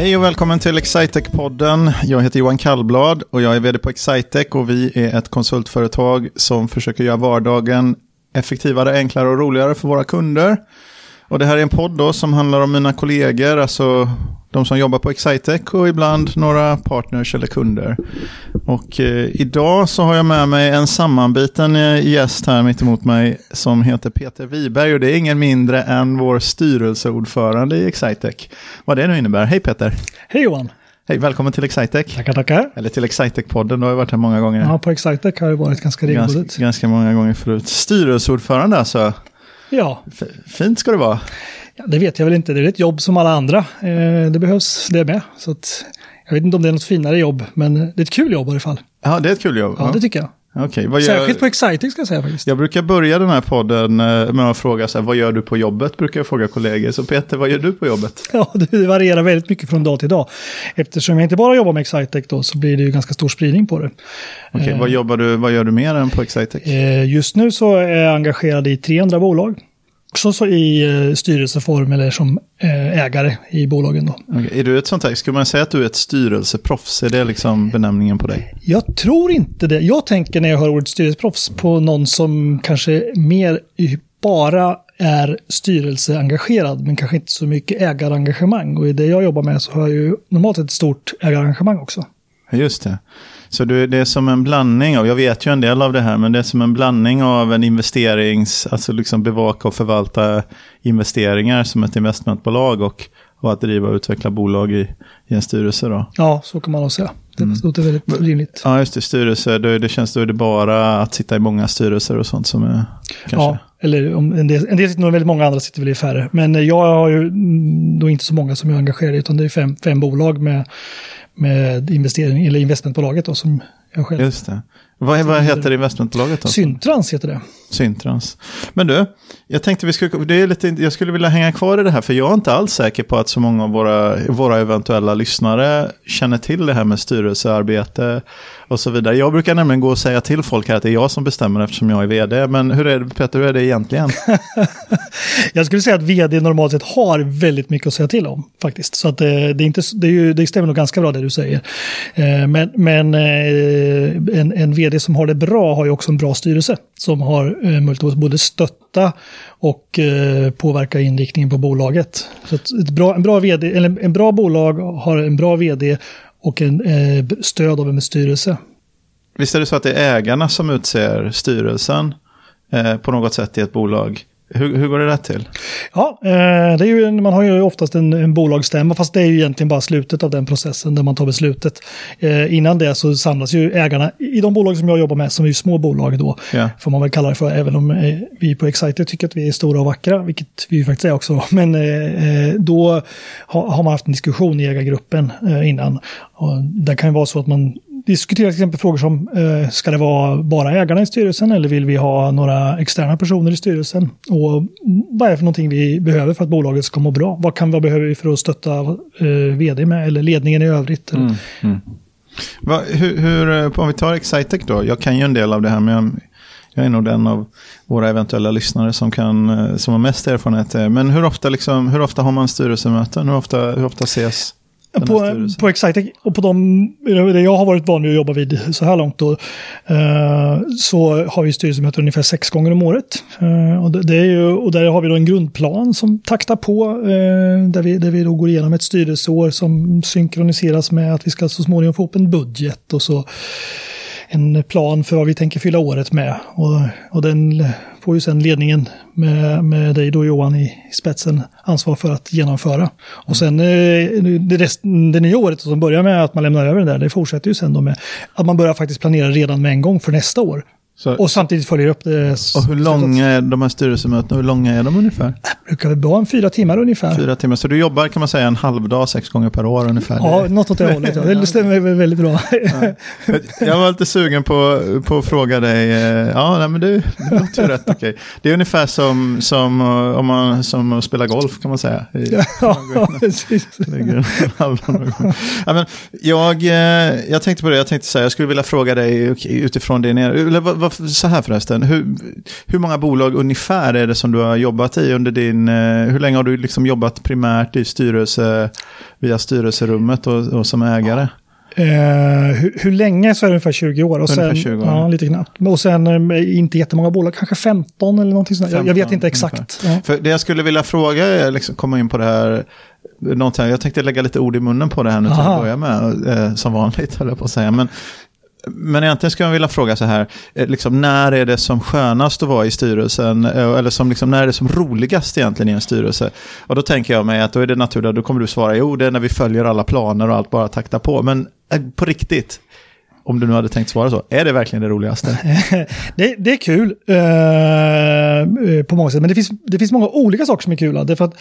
Hej och välkommen till Excitec-podden. Jag heter Johan Kallblad och jag är vd på Excitec och vi är ett konsultföretag som försöker göra vardagen effektivare, enklare och roligare för våra kunder. Och det här är en podd då som handlar om mina kollegor, alltså de som jobbar på Excitec och ibland några partners eller kunder. Och eh, idag så har jag med mig en sammanbiten eh, gäst här mitt emot mig som heter Peter Wiberg och det är ingen mindre än vår styrelseordförande i Excitec. Vad det nu innebär. Hej Peter! Hej Johan! Hej, välkommen till Excitec. Tackar, tackar. Eller till Excitec-podden, du har ju varit här många gånger. Ja, på Excitec har det varit ganska regelbundet. Ganska, ganska många gånger förut. Styrelseordförande alltså. Ja. Fint ska det vara. Ja, det vet jag väl inte, det är ett jobb som alla andra. Eh, det behövs det med. Så att, jag vet inte om det är något finare jobb, men det är ett kul jobb i alla fall. Ja, det är ett kul jobb. Ja, ja. det tycker jag. Okay, vad gör... Särskilt på Exciting ska jag säga faktiskt. Jag brukar börja den här podden eh, med att fråga så här, vad gör du på jobbet? Brukar jag fråga kollegor. Så Peter, vad gör du på jobbet? Ja, det varierar väldigt mycket från dag till dag. Eftersom jag inte bara jobbar med Excitec då så blir det ju ganska stor spridning på det. Okay, eh, vad, jobbar du, vad gör du mer än på Excitec? Eh, just nu så är jag engagerad i tre andra bolag också så i eh, styrelseform eller som eh, ägare i bolagen. Då. Okay. Är du ett sånt här, skulle man säga att du är ett styrelseproffs? Är det liksom benämningen på dig? Jag tror inte det. Jag tänker när jag hör ordet styrelseproffs på någon som kanske mer bara är styrelseengagerad men kanske inte så mycket ägarengagemang. Och i det jag jobbar med så har jag ju normalt ett stort ägarengagemang också. Just det. Så det är som en blandning av, jag vet ju en del av det här, men det är som en blandning av en investerings, alltså liksom bevaka och förvalta investeringar som ett investmentbolag och, och att driva och utveckla bolag i, i en styrelse då. Ja, så kan man nog säga. Det mm. låter väldigt rimligt. Ja, just det. Styrelse, det, det känns då är det bara att sitta i många styrelser och sånt som är kanske... Ja, eller om en del, en del sitter nog väldigt många, andra sitter väl i färre. Men jag har ju då inte så många som jag är engagerad i, utan det är fem, fem bolag med med investering, eller investmentbolaget då, som jag själv. Just det. Vad, vad heter investmentbolaget? Då? Syntrans heter det. Syntrans. Men du, jag tänkte vi skulle, det är lite, jag skulle vilja hänga kvar i det här, för jag är inte alls säker på att så många av våra, våra eventuella lyssnare känner till det här med styrelsearbete och så vidare. Jag brukar nämligen gå och säga till folk här att det är jag som bestämmer eftersom jag är vd. Men hur är det, Peter, hur är det egentligen? jag skulle säga att vd normalt sett har väldigt mycket att säga till om faktiskt. Så att det, det, är inte, det, är ju, det stämmer nog ganska bra det du säger. Eh, men, men eh, en, en vd som har det bra har ju också en bra styrelse som har Eh, möjlighet att både stötta och eh, påverka inriktningen på bolaget. Så ett bra, en, bra vd, eller en bra bolag har en bra vd och en eh, stöd av en styrelse. Visst är det så att det är ägarna som utser styrelsen eh, på något sätt i ett bolag? Hur, hur går det där till? Ja, eh, det är ju, man har ju oftast en, en bolagsstämma, fast det är ju egentligen bara slutet av den processen där man tar beslutet. Eh, innan det så samlas ju ägarna, i de bolag som jag jobbar med, som är ju små bolag då, yeah. får man väl kalla det för, även om eh, vi på Exciter tycker att vi är stora och vackra, vilket vi ju faktiskt är också. Men eh, då har, har, man haft en diskussion i ägargruppen innan. Och det kan ju vara så att man diskuterar till exempel frågor som eh, ska det vara bara ägarna i styrelsen eller vill vi ha några externa personer i styrelsen? Och vad är det för någonting vi behöver för att bolaget ska må bra? Vad, kan, vad behöver vi för att stötta eh, vd med eller ledningen i övrigt? Mm, mm. Va, hur, hur, eh, om vi tar Excitec då, jag kan ju en del av det här men jag, jag är nog den av våra eventuella lyssnare som, kan, eh, som har mest erfarenhet. Eh, men hur ofta, liksom, hur ofta har man styrelsemöten? Hur ofta, hur ofta ses på, på Excitec och på de, det jag har varit van vid att jobba vid så här långt då, eh, så har vi styrelsemöten ungefär sex gånger om året. Eh, och, det är ju, och där har vi då en grundplan som taktar på, eh, där, vi, där vi då går igenom ett styrelseår som synkroniseras med att vi ska så småningom få upp en budget och så en plan för vad vi tänker fylla året med. Och, och den får ju sen ledningen med, med dig då Johan i, spetsen ansvar för att genomföra. Och sen eh, det, rest, det nya året som börjar med att man lämnar över det där, det fortsätter ju sen då med att man börjar faktiskt planera redan med en gång för nästa år. Så, och samtidigt följer upp det. Och hur långa är de här styrelsemötena? Hur långa är de ungefär? Det brukar väl vara en fyra timmar ungefär. Fyra timmar, så du jobbar kan man säga en halvdag sex gånger per år ungefär? Ja, något åt det hållet. Ja. Det stämmer väldigt bra. Ja. Jag var lite sugen på, på att fråga dig, eh, ja nej, men det, det låter ju rätt okej. Det är ungefär som, som, eh, om man, som att spela golf kan man säga. Ja, precis. Ja, men jag, eh, jag tänkte på det, jag tänkte säga, jag skulle vilja fråga dig utifrån din, eller vad, vad, så här förresten, hur, hur många bolag ungefär är det som du har jobbat i under din, eh, hur länge har du liksom jobbat primärt i styrelse, via styrelserummet och, och som ägare? Eh, hur, hur, länge så är det ungefär 20 år. Och ungefär 20 år. Ja, lite knappt. Och sen eh, inte jättemånga bolag, kanske 15 eller någonting sånt. 15, jag, jag, vet inte exakt. Ja. För det jag skulle vilja fråga är, liksom, komma in på det här, någonting, jag tänkte lägga lite ord i munnen på det här nu till att börja med, eh, som vanligt höll jag på att säga. Men, men egentligen skulle jag vilja fråga så här, eh, liksom, när är det som skönast att vara i styrelsen? Eh, eller som, liksom, när är det som roligast egentligen i en styrelse? Och då tänker jag mig att då är det naturligt, då kommer du svara, jo det är när vi följer alla planer och allt bara taktar på. Men eh, på riktigt, om du nu hade tänkt svara så, är det verkligen det roligaste? det, det, är kul eh, på många sätt, men det finns, det finns många olika saker som är kul. Därför att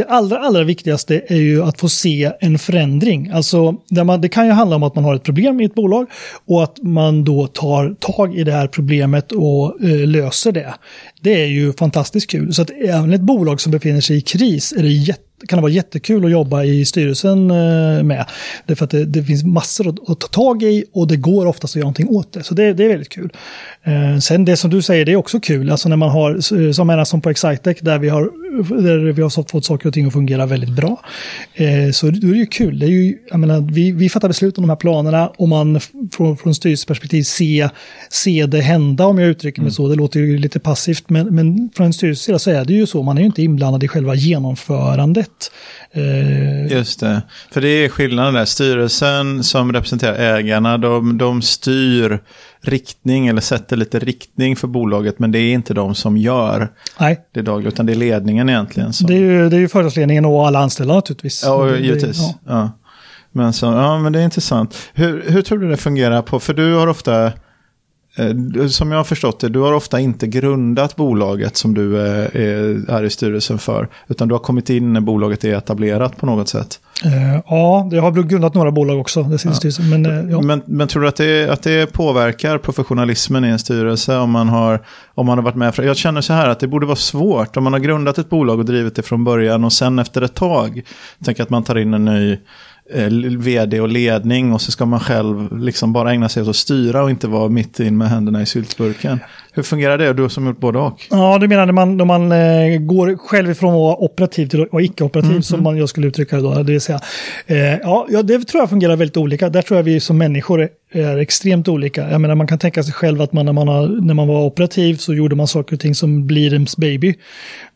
det allra, allra viktigaste är ju att få se en förändring. Alltså, där man, det kan ju handla om att man har ett problem i ett bolag och att man då tar tag i det här problemet och eh, löser det. Det är ju fantastiskt kul. Så att även ett bolag som befinner sig i kris är det jätte kan det vara jättekul att jobba i styrelsen eh, med. Därför att det, det finns massor att, att, ta tag i och det går oftast att göra någonting åt det. Så det, det är väldigt kul. Eh, sen det som du säger, det är också kul. Alltså när man har, som menar som på Excitec, där vi har, där vi har fått saker och ting att fungera väldigt bra. Eh, så då är det ju kul. Det är ju, jag menar, vi, vi fattar beslut om de här planerna och man från, från styrelseperspektiv se, se det hända, om jag uttrycker mig mm. så. Det låter ju lite passivt, men, men från en styrelse så är det ju så. Man är ju inte inblandad i själva genomförandet sätt. Eh, Just det, för det är skillnaden där. Styrelsen som representerar ägarna, de, de styr riktning eller sätter lite riktning för bolaget, men det är inte de som gör Nej. det dagliga, utan det är ledningen egentligen. Som... Det, är ju, det är ju företagsledningen och alla anställda naturligtvis. Ja, givetvis. Ja. ja. Men, så, ja, men det är intressant. Hur, hur tror du det fungerar på, för du har ofta som jag har förstått det, du har ofta inte grundat bolaget som du eh, är i styrelsen för. Utan du har kommit in när bolaget är etablerat på något sätt. Uh, ja, jag har grundat några bolag också. Det ja. styrelsen, men, ja. men, men, tror du att det, att det påverkar professionalismen i en styrelse om man, har, om man har varit med? Jag känner så här att det borde vara svårt om man har grundat ett bolag och drivit det från början och sen efter ett tag tänker att man tar in en ny Eh, Eh, vd och ledning och så ska man själv liksom bara ägna sig åt att styra och inte vara mitt in med händerna i syltburken. Hur fungerar det? Du som gjort både och. Ja, du menar när man, när man eh, går själv ifrån att vara operativ till att vara icke-operativ mm, som man, jag skulle uttrycka det då. Det vill säga, eh, ja, det tror jag fungerar väldigt olika. Där tror jag vi som människor är extremt olika. Jag menar, man kan tänka sig själv att man när man, har, när man var operativ så gjorde man saker och ting som blir ens baby.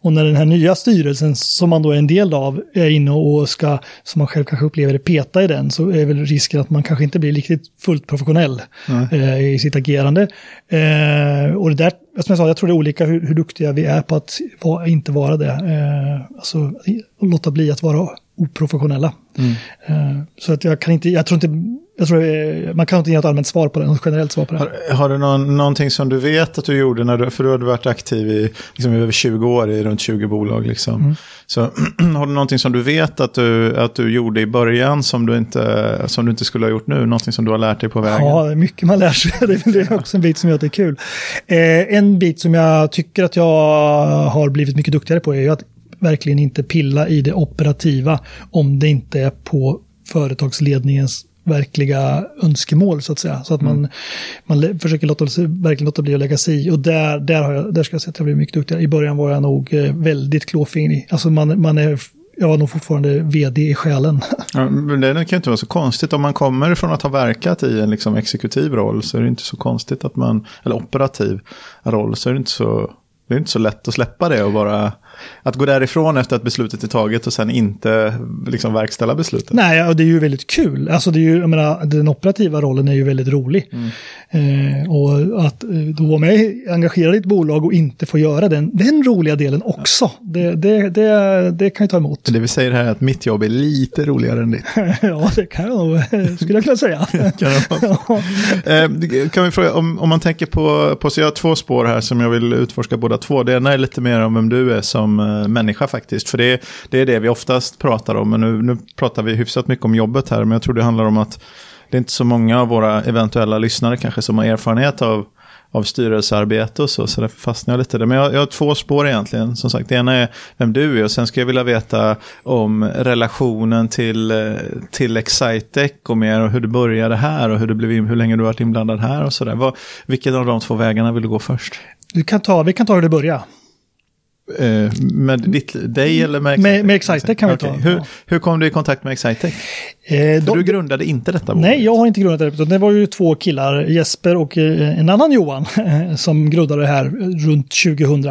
Och när den här nya styrelsen som man då är en del av är inne och ska, som man själv kanske upplever det, peta i den så är väl risken att man kanske inte blir riktigt fullt professionell mm. eh, i sitt agerande. Och det där, som jag sa, jag tror det är olika hur, hur duktiga vi är på att var, inte vara det. Eh, alltså låta bli att vara oprofessionella. Mm. Eh, så att jag kan inte, jag tror inte, jag tror, eh, man kan inte ge ett allmänt svar på det, något generellt svar på det. Har, har du någon, någonting som du vet att du gjorde, när du, för du har varit aktiv i liksom, över 20 år i runt 20 bolag. Liksom. Mm. Så har du någonting som du vet att du, att du gjorde i början som du, inte, som du inte skulle ha gjort nu? Någonting som du har lärt dig på vägen? Ja, det är mycket man lär sig. Det är också en bit som gör att det är kul. Eh, en bit som jag tycker att jag har blivit mycket duktigare på är att verkligen inte pilla i det operativa om det inte är på företagsledningens verkliga önskemål så att säga. Så att man, mm. man försöker låta, verkligen låta bli att lägga sig i. Och där, där, har jag, där ska jag säga att jag blivit mycket duktigare. I början var jag nog eh, väldigt klåfingrig. Alltså man, man är jag var nog fortfarande vd i själen. Ja, men det kan ju inte vara så konstigt. Om man kommer från att ha verkat i en liksom exekutiv roll så är det inte så konstigt att man, eller operativ roll, så är det inte så, det är inte så lätt att släppa det och bara att gå därifrån efter att beslutet är taget och sen inte liksom verkställa beslutet. Nej, och det är ju väldigt kul. Alltså det är ju, jag menar, den operativa rollen är ju väldigt rolig. Mm. Eh, och att eh, då vara med engagerad i ett bolag och inte få göra den, den roliga delen också. Det, det, det, det kan ju ta emot. Det vi säger här är att mitt jobb är lite roligare än ditt. ja, det kan jag nog, skulle jag kunna säga. kan, ja. eh, kan vi fråga, om, om man tänker på, på, så jag har två spår här som jag vill utforska båda två. Det ena är lite mer om vem du är som som eh, människa faktiskt. För det, det är det vi oftast pratar om. Men nu, nu pratar vi hyfsat mycket om jobbet här. Men jag tror det handlar om att det är inte så många av våra eventuella lyssnare kanske som har erfarenhet av av styrelsearbete och så, så därför fastnar jag lite där. Men jag, jag har två spår egentligen, som sagt. Det ena är vem du är och sen ska jag vilja veta om relationen till, eh, till Excitec och mer och hur det började här och hur, du blev, hur länge du varit inblandad här och sådär. Vilken av de två vägarna vill du gå först? Du kan ta, vi kan ta hur det började. Eh, med ditt, dig eller med Excitec? Med, med Excitec kan vi okay. ta. Hur, hur kom du i kontakt med Excitec? Eh, de, du grundade inte detta bolag? Nej, jag har inte grundat det. Det var ju två killar, Jesper och eh, en annan Johan, som grundade det här runt 2000.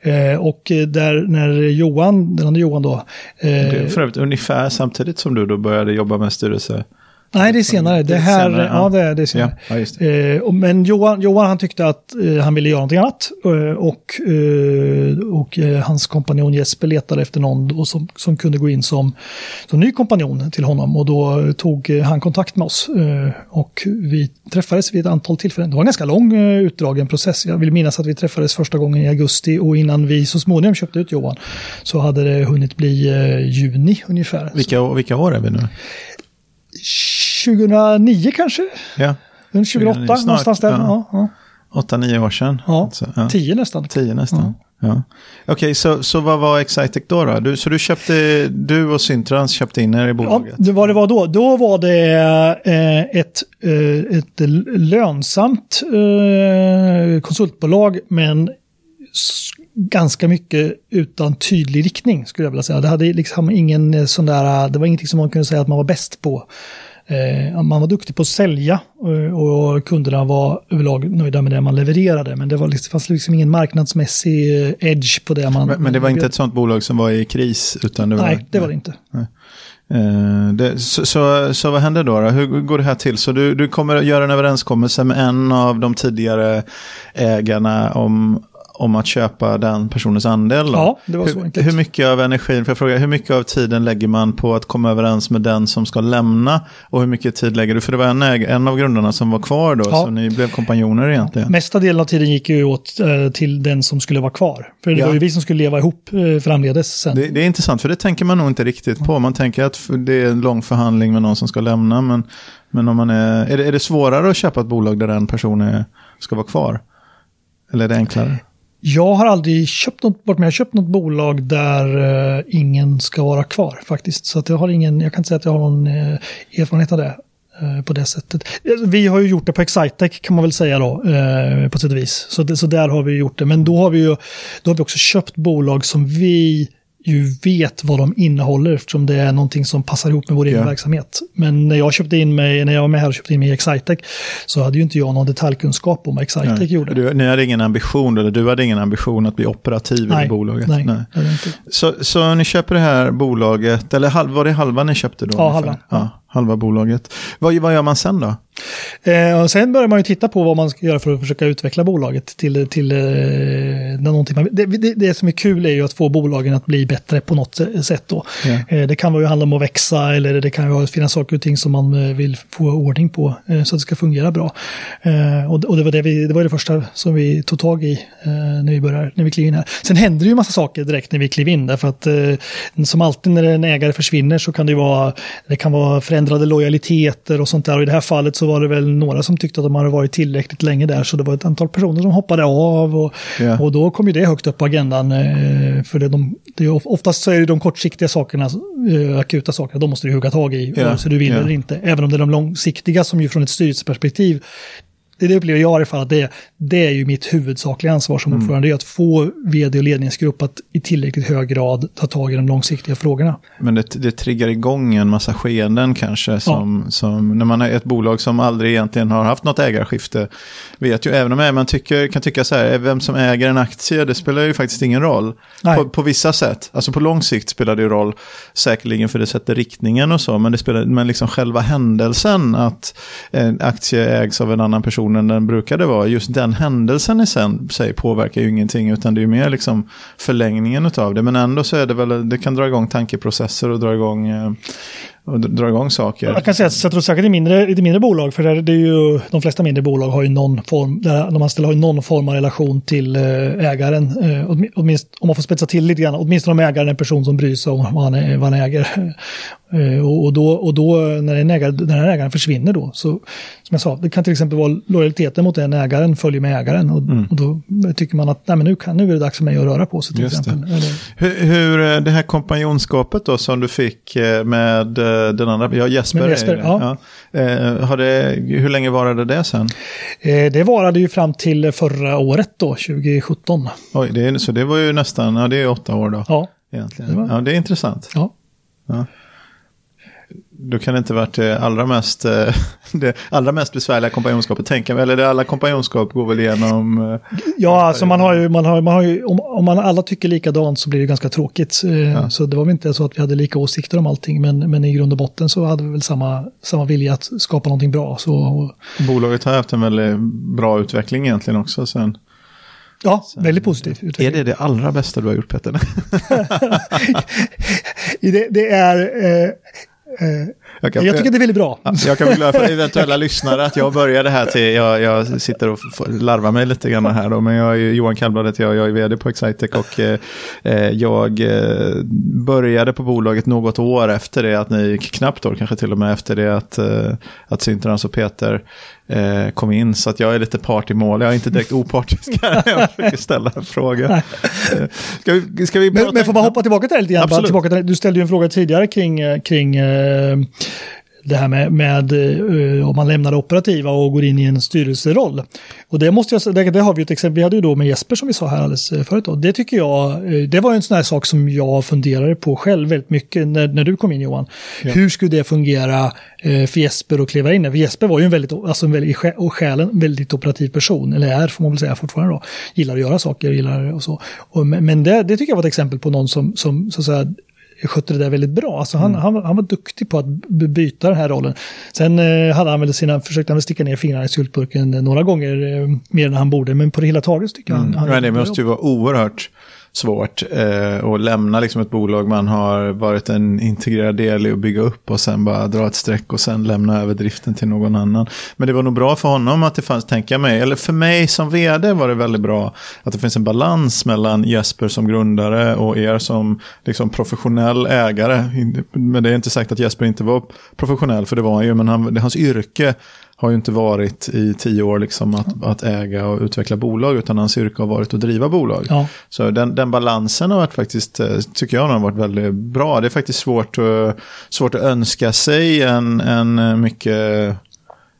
Eh, och där när Johan, den andra Johan då... Eh, det är för övrigt ungefär samtidigt som du då började jobba med styrelse? Nej, det är senare. Det, här, senare, ja. ja. det är, det är senare. Ja, det. Eh, men Johan, Johan han tyckte att eh, han ville göra någonting annat. Eh, och eh, och eh, hans kompanjon Jesper letade efter någon som, som kunde gå in som, som ny kompanjon till honom. Och då tog eh, han kontakt med oss. och vi träffades vid ett antal tillfällen. Det var en ganska lång utdragen process. Jag vill minnas att vi träffades första gången i augusti. Och innan vi så småningom köpte ut Johan så hade det hunnit bli juni ungefär. Vilka, vilka år är vi nu? 2009 kanske? Ja. 2008, Snart, någonstans där. Ja. Ja, Åtta, nio år sedan. Ja, alltså, ja. tio nästan. Tio nästan. Ja. Okej, okay, så, så vad var Excitec då? då? Du, så du, köpte, du och Syntrans köpte in er i bolaget? Ja, det var det var då. Då var det eh, ett, eh, ett lönsamt eh, konsultbolag, men ganska mycket utan tydlig riktning skulle jag vilja säga. Det hade liksom ingen sån där, det var ingenting som man kunde säga att man var bäst på. Eh, man var duktig på att sälja eh, och kunderna var överlag nöjda med det man levererade. Men det var liksom, fanns liksom ingen marknadsmässig eh, edge på det man... Men, men det var inte ett sånt bolag som var i kris? Utan det var, nej, det var det inte. Uh, det, så, så, så, vad händer då, då? Hur går det här till? Så du, du kommer att göra en överenskommelse med en av de tidigare ägarna om om att köpa den personens andel? Då? Ja, det var så enkelt. Hur mycket av energin, för jag fråga, hur mycket av tiden lägger man på att komma överens med den som ska lämna? Och hur mycket tid lägger du? För det var en, en av grundarna som var kvar då, ja. så ni blev kompanjoner egentligen. Mesta delen av tiden gick ju åt eh, till den som skulle vara kvar. För det ja. var ju vi som skulle leva ihop eh, framledes sen. Det, det, är intressant, för det tänker man nog inte riktigt på. Man tänker att det är en lång förhandling med någon som ska lämna, men, men om man är, är det, är det svårare att köpa ett bolag där en person är, ska vara kvar? Eller är det enklare? Jag har aldrig köpt något, varit med har köpt något bolag där eh, ingen ska vara kvar faktiskt. Så att jag har ingen, jag kan inte säga att jag har någon eh, erfarenhet av det eh, på det sättet. Alltså, vi har ju gjort det på Excitec kan man väl säga då, eh, på sätt och vis. Så, det, så där har vi gjort det. Men då har vi ju då har vi också köpt bolag som vi ju vet vad de innehåller eftersom det är någonting som passar ihop med vår egen yeah. verksamhet. Men när jag köpte in mig, när jag var med här och köpte in mig i Excitec så hade ju inte jag någon detaljkunskap om vad Excitec nej. gjorde. Du, ni hade ingen ambition, eller du hade ingen ambition att bli operativ nej, i bolaget? Nej, nej. inte. Så, så ni köper det här bolaget, eller var det halva ni köpte då? Ja, halva. Ja, halva bolaget. Vad, vad gör man sen då? Eh, sen börjar man ju titta på vad man ska göra för att försöka utveckla bolaget till, till eh, någonting. Man, det, det, det, som är kul är ju att få bolagen att bli bättre på något sätt då. Ja. Eh, det kan ju handla om att växa eller det kan ju finnas saker och ting som man eh, vill få ordning på eh, så att det ska fungera bra. Eh, och, och det, var det, vi, det var det första som vi tog tag i när vi började, när vi klev in här. Sen händer det ju massa saker direkt när vi klev in därför att som alltid när en ägare försvinner så kan det vara, det kan vara förändrade lojaliteter och sånt där och i det här fallet så var det väl några som tyckte att de hade varit tillräckligt länge där så det var ett antal personer som hoppade av och, yeah. och då kom ju det högt upp på agendan. Eh, för det, de, det är, oftast så är det de kortsiktiga sakerna, eh, akuta sakerna, de måste du hugga tag i, yeah. så du vill yeah. eller inte. Även om det är de långsiktiga som ju från ett styrelseperspektiv det upplever jag i alla fall att det, det är ju mitt huvudsakliga ansvar som mm. ordförande, att få vd och ledningsgrupp att i tillräckligt hög grad ta tag i de långsiktiga frågorna. Men det, det triggar igång en massa skeenden kanske, som, ja. som när man är ett bolag som aldrig egentligen har haft något ägarskifte, vet ju, även om man tycker, kan tycka så här, vem som äger en aktie, det spelar ju faktiskt ingen roll. På, på, vissa sätt, alltså på lång sikt spelar det ju roll, säkerligen för det sätter riktningen och så, men det spelar, men liksom själva händelsen att en aktie ägs av en annan person än den brukade vara. Just den händelsen i sig påverkar ju ingenting utan det är ju mer liksom förlängningen av det. Men ändå så är det väl, det kan dra igång tankeprocesser och dra igång eh, och dra igång saker. Jag kan säga att du säkert i mindre, lite mindre bolag, för det är ju, de flesta mindre bolag har ju någon form, där de anställda har ju någon form av relation till eh, ägaren. Eh, åtminstone, om man får spetsa till lite grann, åtminstone om ägaren är en person som bryr sig om vad han, är, vad han äger. Eh, och, då, och då när, en ägare, när den ägaren försvinner då, så som jag sa, det kan till exempel vara lojaliteten mot den ägaren följer med ägaren. Och, mm. och då tycker man att nej, men nu, kan, nu är det dags för mig att röra på sig till Just exempel. Det. Hur, hur, det här kompanjonskapet då som du fick med den andra, ja Jesper. Jesper ja. Ja. har det, hur länge varade det sen? det varade ju fram till förra året då, 2017. Oj, det är, så det var ju nästan, ja det är åtta år då. Ja. Egentligen. Det var... Ja, det är intressant. Ja. ja du kan inte varit det allra mest, eh, det allra mest besvärliga kompanjonskapet, tänka mig. Eller det alla kompanjonskap går väl igenom... Eh, ja, alltså man har ju, man har, man har ju om, om man alla tycker likadant så blir det ganska tråkigt. Eh, ja. Så det var väl inte så att vi hade lika åsikter om allting, men, men i grund och botten så hade vi väl samma, samma vilja att skapa någonting bra. Så, och... Bolaget har haft en väldigt bra utveckling egentligen också sen. Ja, Sen, väldigt positiv utveckling. Är det det allra bästa du har gjort Petter? det, det, är, Eh, jag, kan, jag, tycker det är väldigt bra. Jag kan förklara för eventuella lyssnare att jag började här till, jag, jag sitter och larvar mig lite grann här då, men jag är Johan Kallblad, jag, jag är vd på Excitec och eh, eh, jag eh, började på bolaget något år efter det att ni, knappt år kanske till och med efter det att, eh, att Syntrans och Peter eh, kom in. Så att jag är lite part i mål. Jag är inte direkt opartisk här. jag försöker ställa en fråga. Eh, ska vi, ska vi men, men får man hoppa tillbaka till det lite grann? Absolut. Tillbaka till, du ställde ju en fråga tidigare kring, eh, kring eh, det här med, med uh, om man lämnar det operativa och går in i en styrelseroll. Och det måste jag det, det har vi ett exempel, vi hade ju då med Jesper som vi sa här alldeles eh, förut. Då. Det tycker jag, uh, det var en sån här sak som jag funderade på själv väldigt mycket när, när du kom in Johan. Ja. Hur skulle det fungera uh, för Jesper att kliva in? För Jesper var ju en väldigt, alltså en väldigt, och själen väldigt operativ person, eller är får man väl säga fortfarande då. Gillar att göra saker, gillar och så. Och, men det, det tycker jag var ett exempel på någon som, som så att säga, skötte det där väldigt bra. Alltså han, mm. han, han var duktig på att byta den här rollen. Sen eh, hade han väl sina, försökte han väl sticka ner fingrarna i syltburken några gånger eh, mer än han borde, men på det hela taget tycker jag mm. han, han Det måste ju vara oerhört svårt eh, att lämna liksom ett bolag man har varit en integrerad del i att bygga upp och sen bara dra ett streck och sen lämna över driften till någon annan. Men det var nog bra för honom att det fanns, tänker jag mig, eller för mig som vd var det väldigt bra att det finns en balans mellan Jesper som grundare och er som liksom professionell ägare. Men det är inte sagt att Jesper inte var professionell, för det var han ju, men han, hans yrke har ju inte varit i tio år liksom att, att äga och utveckla bolag, utan hans yrke har varit att driva bolag. Ja. Så den, den, balansen har varit faktiskt, eh, tycker jag, har varit väldigt bra. Det är faktiskt svårt, att, svårt att önska sig en, en mycket,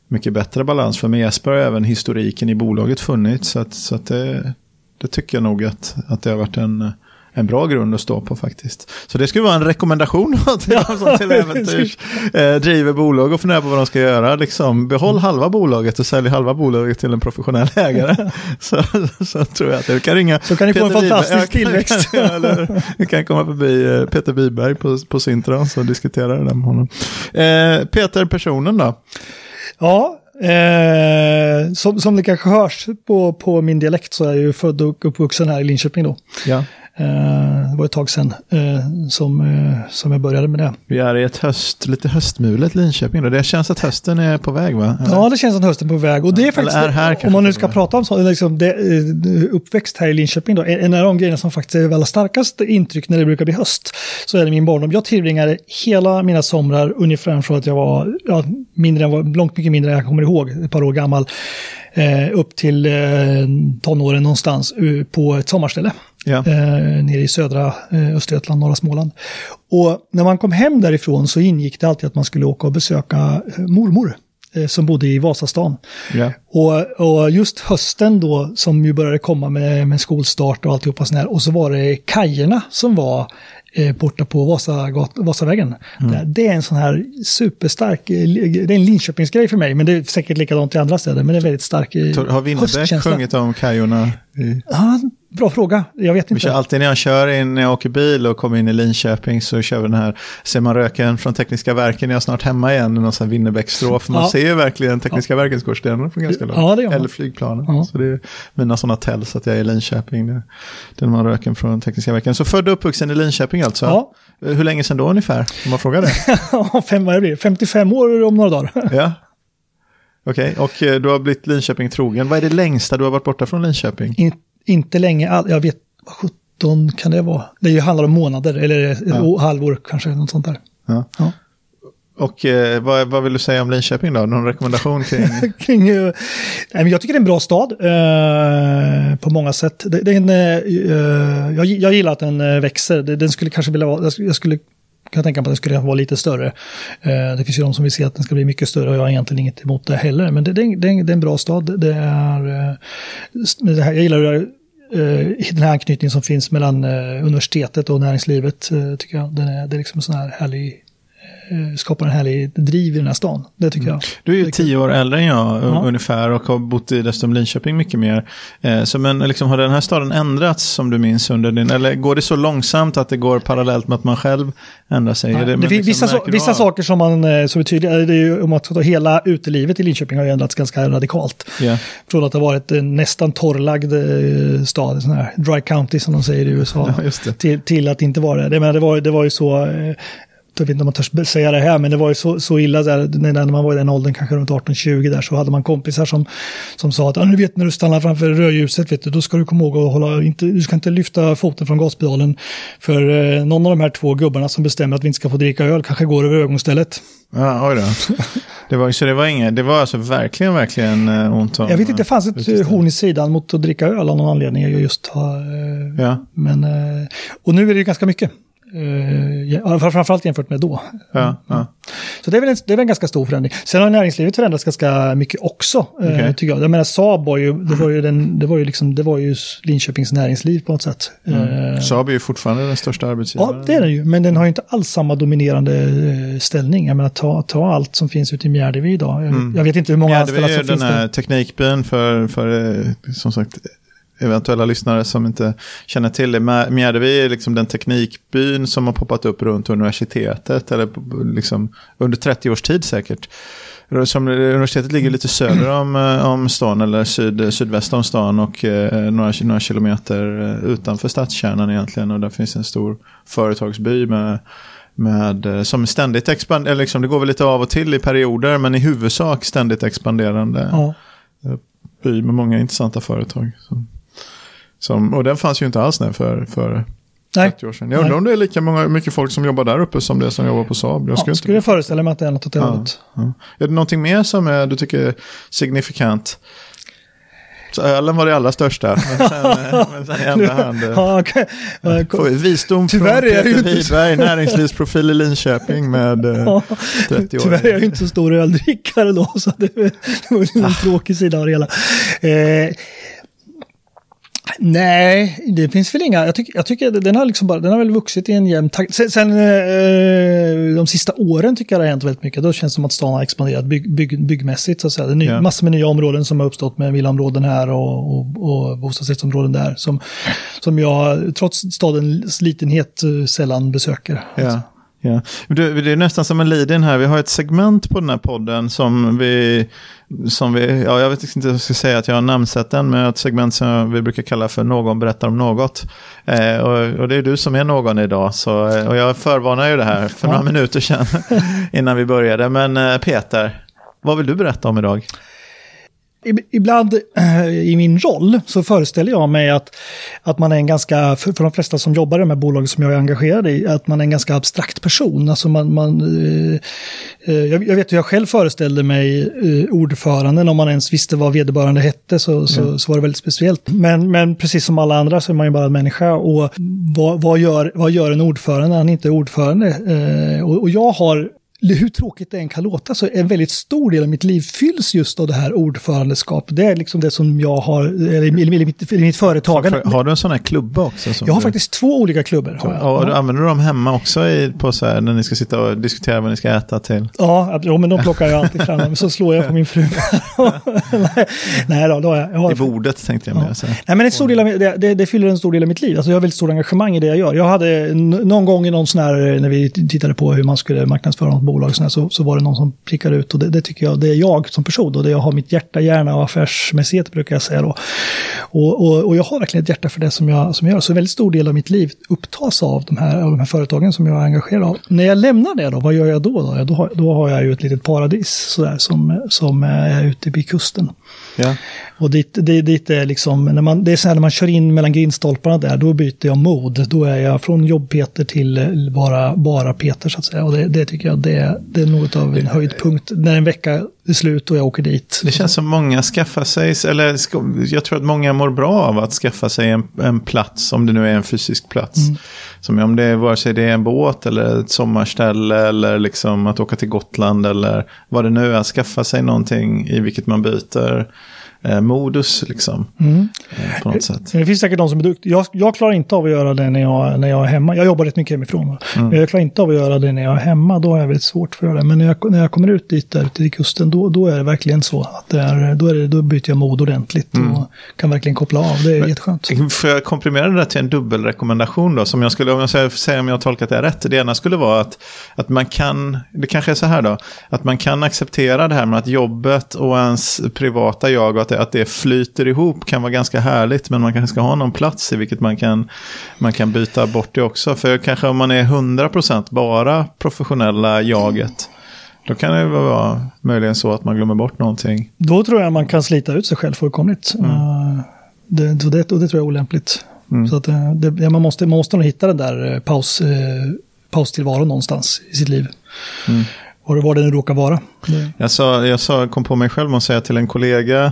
mycket bättre balans. För med Jesper har även historiken i bolaget funnits, så, att, så att det, det tycker jag nog att, att det har varit en en bra grund att stå på faktiskt. Så det skulle vara en rekommendation till de som till äventyrs eh, driver bolag och funderar på vad de ska göra. Liksom, behåll halva bolaget och sälj halva bolaget till en professionell ägare. så, så tror jag att du kan ringa Så kan ni få en fantastisk tillväxt. eller, du kan komma förbi eh, Peter Biberg på, på Syntrans och diskutera det där med honom. Eh, Peter, personen då? Ja, Eh, som, som det kanske hörs på, på min dialekt så är jag ju född och uppvuxen här i Linköping då. Ja. Eh, det var ett tag sedan eh, som, eh, som jag började med det. Vi är i ett höst, lite höstmulet Linköping. Då. Det känns att hösten är på väg va? Eller? Ja, det känns att hösten är på väg. Och det är faktiskt, är här, om man nu ska prata om så, liksom, det, uppväxt här i Linköping, då, en av de grejerna som faktiskt är allra starkast intryck när det brukar bli höst, så är det min barndom. Jag tillbringade hela mina somrar ungefär från att jag var ja, mindre än, långt mycket mindre än jag kommer ihåg, ett par år gammal, upp till tonåren någonstans på ett sommarställe. Ja. Eh, nere i södra eh, Östergötland, norra Småland. Och när man kom hem därifrån så ingick det alltid att man skulle åka och besöka eh, mormor eh, som bodde i Vasastan. Ja. Och, och, just hösten då, som ju började komma med, med skolstart och alltihopa sånt här, och så var det kajerna som var eh, borta på Vasagat, Vasavägen. Mm. Det, det, är en sån här superstark, eh, det är en Linköpingsgrej för mig, men det är säkert likadant i andra städer, men det är väldigt stark Har Winnerbäck sjungit om kajorna? I... Ja, Bra fråga, jag vet Vi inte. kör alltid när jag kör in, när jag åker bil och kommer in i Linköping så kör vi den här, ser man röken från Tekniska verken, jag är snart hemma igen, någon sån Winnerbäcksstråf. Man Ja. ser ju verkligen Tekniska verkens skorstenar från ganska långt. Ja, det. Eller flygplanen. Ja. Så det är mina sådana tells att jag är i Linköping. Det, är man röken från Tekniska verken. Så född och uppvuxen i Linköping alltså? Ja. Hur länge sedan då ungefär? Om man frågar det. Ja, Fem, vad det blir, 55 år om några dagar. ja. Okej, och eh, du har blivit Linköping trogen. Vad är det längsta du har varit borta från Linköping? In, inte länge, all, jag vet, vad 17 kan det vara? Det handlar om månader eller Ja. halvår kanske, något sånt där. Ja. Ja. Och eh, vad, vad vill du säga om Linköping då? Någon rekommendation kring? Kring, eh, jag tycker det är en bra stad eh, på många sätt. Det, det är en, eh, jag, jag gillar att den eh, växer. Det, den skulle kanske vilja vara, jag skulle- jag skulle kan tänka mig att den skulle vara lite större. Eh, det finns ju de som vill se att den ska bli mycket större och jag har egentligen inget emot det heller. Men det, det, är en- det, är en- det är en bra stad. Det är, eh, det här, jag gillar det här, eh, den här anknytningen som finns mellan universitetet och näringslivet. tycker jag. Den är, det är liksom en sån här härlig, skapar en härlig driv i den här stan. Det tycker jag. Du är ju tio år äldre än jag Ja. ungefär och har bott i dessutom Linköping mycket mer. Eh, så men liksom, har den här staden ändrats som du minns under din, eller går det så långsamt att det går parallellt med att man själv ändrar sig? Nej, det, det finns liksom, vissa, vissa saker som man eh, som är tydliga, det är ju om att ta hela utelivet i Linköping har ju ändrats ganska radikalt. Ja. Från att det har varit en nästan torrlagd eh, stad, sån här dry county som de säger i USA, Ja, till, till att inte vara det. Det, men det, var, det var ju så, eh, jag vet inte om man törs säga det här, men det var ju så, så illa där, när man var i den åldern, kanske runt 18-20 där, så hade man kompisar som, som sa att ah, nu vet när du stannar framför rödljuset, vet du, då ska du komma ihåg att hålla, inte, du ska inte lyfta foten från gaspedalen, för eh, någon av de här två gubbarna som bestämmer att vi inte ska få dricka öl kanske går över övergångsstället. Ja, oj då. Det var, så det var inget, det var alltså verkligen, verkligen eh, ont om... Jag vet inte, det fanns ett horn i sidan mot att dricka öl av någon anledning. Jag just har, eh, Ja, men, eh, och nu är det ju ganska mycket. Ja, framförallt jämfört med då. ja, ja. Så det är, väl en, det är väl en ganska stor förändring. Sen har näringslivet förändrats ganska mycket också. eh, Okej. tycker jag. jag menar, Saab var ju, det var ju, den, det var ju, liksom, det var ju Linköpings näringsliv på något sätt. Eh, Saab är ju fortfarande den största arbetsgivaren. Ja, det är den ju, men den har ju inte alls samma dominerande ställning. Jag menar, ta, ta allt som finns ute i Mjärdevi idag. Jag, jag vet inte hur många Mm. Ja, det anställda är ju som den finns här där. teknikbyn för, för som sagt, eventuella lyssnare som inte känner till det. Mjärdevi är liksom den teknikbyn som har poppat upp runt universitetet, eller liksom under 30 års tid säkert. Som, universitetet ligger lite söder om, eh, om stan, eller syd, sydväst om stan och eh, några, några kilometer eh, utanför stadskärnan egentligen. Och där finns en stor företagsby med med, eh, som ständigt expanderar, liksom, det går väl lite av och till i perioder, men i huvudsak ständigt expanderande Ja. by med många intressanta företag. Som, som, och den fanns ju inte alls när för, för Nej. 30 år sedan. Jag undrar Nej. om det är lika många, mycket folk som jobbar där uppe som det som jobbar på Saab. Jag Ja, skulle skulle inte... föreställa mig att det är något åt det hållet. Är det någonting mer som är, du tycker är signifikant? Så ölen var det allra största, men sen, eh, men sen i andra hand. eh, Ja. Ja, Får vi vistom Tyvärr från är Peter Widberg, näringslivsprofil i Linköping med eh, Ja, 30 år. Tyvärr är jag ju inte så stor öldrickare då, så det var det var en tråkig sida av det hela. Eh, nej, det finns väl inga. Jag, tycker jag tycker den har, liksom bara, den har väl vuxit i en jämn takt. Sen, sen eh, de sista åren tycker jag det har hänt väldigt mycket. Då känns det som att stan har expanderat bygg, bygg, byggmässigt. Så att säga. Det är ny, Ja. massor med nya områden som har uppstått med villaområden här och, och, och bostadsrättsområden där. Som, som jag, trots stadens litenhet, eh, sällan besöker. Ja. Ja. Du, det är nästan som en lead-in här. Vi har ett segment på den här podden som vi, som vi ja, jag vet inte om jag ska säga att jag har namnsett den, men ett segment som vi brukar kalla för Någon berättar om något. Eh, och, och det är du som är någon idag, så, eh, och jag förvarnar ju det här för några minuter sedan innan vi började. Men eh, Peter, vad vill du berätta om idag? Ibland eh, i min roll så föreställer jag mig att, att man är en ganska, för, de flesta som jobbar i de här bolagen som jag är engagerad i, att man är en ganska abstrakt person. Alltså man, man, eh, eh, jag, vet hur jag själv föreställde mig ordföranden, om man ens visste vad vederbörande hette så, så, så var det väldigt speciellt. Men, men precis som alla andra så är man ju bara en människa och vad, vad, gör, vad gör en ordförande när han inte är ordförande? Och, och jag har hur tråkigt det än kan låta så en väldigt stor del av mitt liv fylls just av det här ordförandeskapet. Det är liksom det som jag har, eller i mitt, mitt företagande. Har du en sån här klubba också? jag har du... faktiskt två olika klubbor. Har jag. Och, och använder du dem hemma också i, på så här, när ni ska sitta och diskutera vad ni ska äta till? Ja, ja men de plockar jag alltid fram. så slår jag på min fru. nej, då, då har jag. jag har... I bordet tänkte jag ja. Nej, men en stor del av, det, det, det, fyller en stor del av mitt liv. Alltså jag har väldigt stort engagemang i det jag gör. Jag hade någon gång i någon sån här, när vi tittade på hur man skulle marknadsföra något bolag, så, så, så var det någon som prickade ut. Och det, det, tycker jag, det är jag som person och det jag har mitt hjärta, hjärna och affärsmässighet brukar jag säga då. Och, och, och, jag har verkligen ett hjärta för det som jag, som jag gör. Så en väldigt stor del av mitt liv upptas av de här, av de här företagen som jag är engagerad av. När jag lämnar det då, vad gör jag då? Då, då, har, då har jag ju ett litet paradis sådär, som, som är ute vid kusten. Ja. Och dit, dit, dit är liksom, när man, det är så här när man kör in mellan grindstolparna där, då byter jag mod. Då är jag från jobb-Peter till bara, bara Peter så att säga. Och det, det tycker jag det, det är något av en höjdpunkt. När en vecka är slut och jag åker dit. Det känns som många skaffar sig, eller jag tror att många mår bra av att skaffa sig en, en plats, om det nu är en fysisk plats. Mm. Som om det är, vare sig det är en båt eller ett sommarställe eller liksom att åka till Gotland eller vad det nu är, att skaffa sig någonting i vilket man byter eh, modus liksom. Mm. Eh, på något sätt. Det finns säkert de som är duktiga. Jag, jag, klarar inte av att göra det när jag, när jag är hemma. Jag jobbar rätt mycket hemifrån. Mm. Men jag klarar inte av att göra det när jag är hemma. Då har jag väldigt svårt för det. Men när jag, när jag kommer ut dit där till kusten, då, då är det verkligen så. att det är, då, är det, då byter jag mod ordentligt mm. och kan verkligen koppla av. Det är Men, jätteskönt. Får jag komprimera det där till en dubbelrekommendation då? Som jag skulle, om jag säger om jag har tolkat det rätt. Det ena skulle vara att, att man kan, det kanske är så här då, att man kan acceptera det här med att jobbet och ens privata jag och att det, att det flyter ihop kan vara ganska härligt. Men man kanske ska ha någon plats i vilket man kan, man kan byta bort det också. För kanske om man är 100% bara professionella jaget. Då kan det vara möjligen så att man glömmer bort någonting. Då tror jag man kan slita ut sig själv fullkomligt. Mm. Uh, det, det, och det tror jag är olämpligt. Mm. Så att, eh, det, man, måste, man måste nog hitta den där eh, paus, eh, paustillvaron någonstans i sitt liv. Mm. Var, var det nu råkar vara. Jag, sa, jag sa, kom på mig själv att säga till en kollega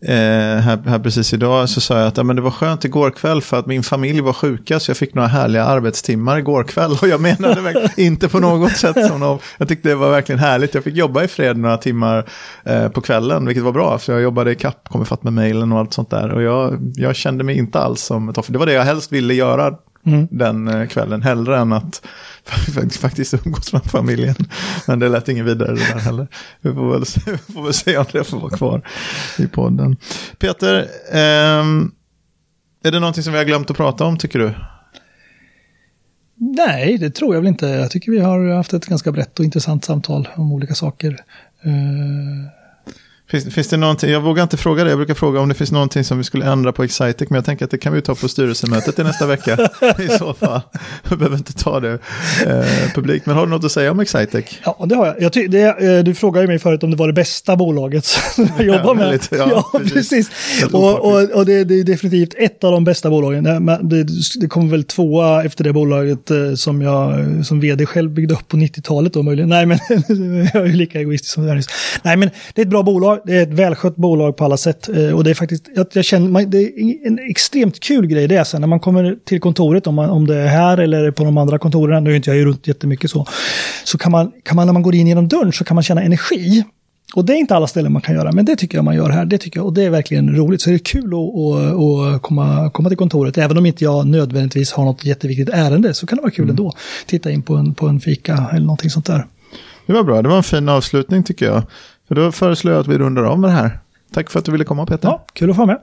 Eh, här, här precis idag så sa jag att ja, men det var skönt igår kväll för att min familj var sjuka så jag fick några härliga arbetstimmar igår kväll. Och jag menade inte på något sätt som någon, Jag tyckte det var verkligen härligt. Jag fick jobba i fred några timmar eh, på kvällen, vilket var bra. För jag jobbade i kapp, kom ifatt med mejlen och allt sånt där. Och jag, jag kände mig inte alls som ett offer. Det var det jag helst ville göra mm. den eh, kvällen. Hellre än att faktiskt umgås med familjen. Men det lät ingen vidare det där heller. Vi får väl, se, vi får väl se om det får vara kvar i podden. Peter, eh, är det någonting som vi har glömt att prata om tycker du? Nej, det tror jag väl inte. Jag tycker vi har haft ett ganska brett och intressant samtal om olika saker. Uh, Finns, finns det någonting, jag vågar inte fråga det, jag brukar fråga om det finns någonting som vi skulle ändra på Excitec, men jag tänker att det kan vi ta på styrelsemötet i nästa vecka i så fall. Vi behöver inte ta det eh, publikt, men har du något att säga om Excitec? Ja, det har jag. jag ty, det, eh, du frågade mig förut om det var det bästa bolaget jag jobbar med. Väldigt, ja, ja, precis. Och, och, och det, det, är definitivt ett av de bästa bolagen. Det, det, det kommer väl tvåa efter det bolaget eh, som jag som vd själv byggde upp på 90-talet då möjligen. Nej, men jag är ju lika egoistisk som det är. Nej, men det är ett bra bolag det är ett välskött bolag på alla sätt. Eh, och det är faktiskt, jag, jag känner, det är en extremt kul grej det är sen när man kommer till kontoret, om, man, om det är här eller på de andra kontoren, nu är inte jag runt jättemycket så, så kan man, kan man när man går in genom dörren så kan man känna energi. Och det är inte alla ställen man kan göra, men det tycker jag man gör här. Det tycker jag, och det är verkligen roligt. Så det är kul att, att, att komma, komma till kontoret. Även om inte jag nödvändigtvis har något jätteviktigt ärende så kan det vara kul mm. ändå. Titta in på en, på en fika eller någonting sånt där. Det var bra, det var en fin avslutning tycker jag. För då föreslår jag att vi rundar av med det här. Tack för att du ville komma Peter. Ja, kul att få med.